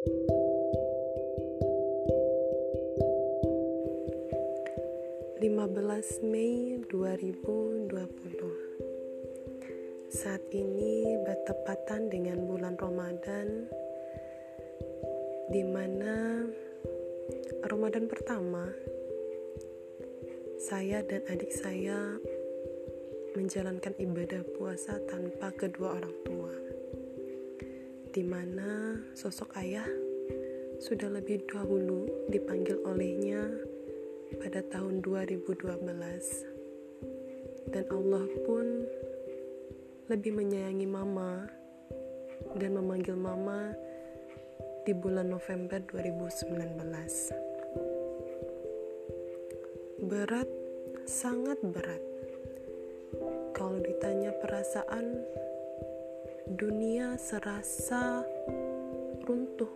15 Mei 2020 Saat ini bertepatan dengan bulan Ramadan di mana Ramadan pertama saya dan adik saya menjalankan ibadah puasa tanpa kedua orang tua di mana sosok ayah sudah lebih dahulu dipanggil olehnya pada tahun 2012 dan Allah pun lebih menyayangi mama dan memanggil mama di bulan November 2019 berat sangat berat. Kalau ditanya perasaan dunia serasa runtuh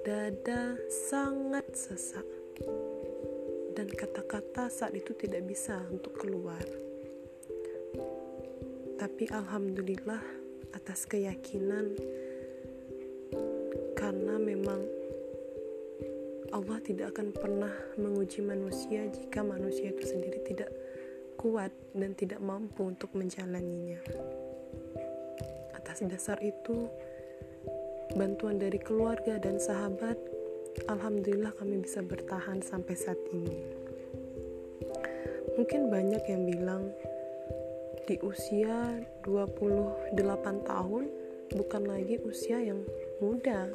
dada sangat sesak dan kata-kata saat itu tidak bisa untuk keluar. Tapi alhamdulillah atas keyakinan karena memang Allah tidak akan pernah menguji manusia jika manusia itu sendiri tidak kuat dan tidak mampu untuk menjalaninya. Dasar itu, bantuan dari keluarga dan sahabat Alhamdulillah kami bisa bertahan sampai saat ini. Mungkin banyak yang bilang di usia 28 tahun bukan lagi usia yang muda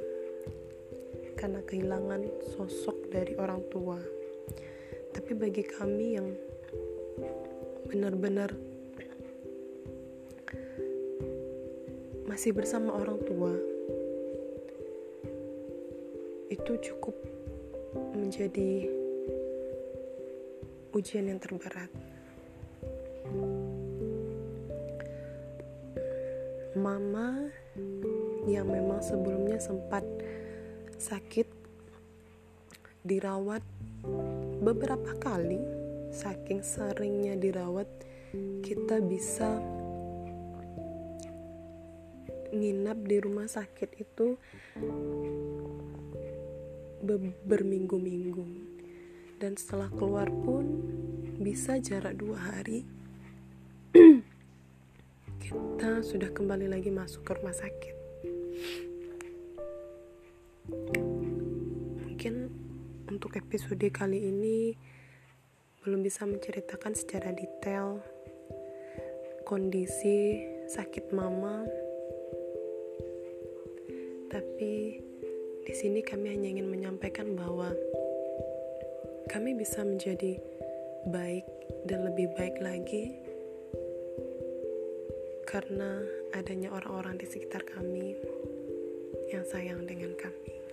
karena kehilangan sosok dari orang tua. Tapi bagi kami yang benar-benar masih bersama orang tua, itu cukup menjadi ujian yang terberat. Mama yang memang sebelumnya sempat sakit dirawat beberapa kali saking seringnya dirawat kita bisa nginap di rumah sakit itu berminggu-minggu. Dan setelah keluar pun bisa jarak dua hari. Kita sudah kembali lagi masuk ke rumah sakit. Mungkin untuk episode kali ini belum bisa menceritakan secara detail kondisi sakit mama tapi di sini kami hanya ingin menyampaikan bahwa kami bisa menjadi baik dan lebih baik lagi karena adanya orang-orang di sekitar kami yang sayang dengan kami.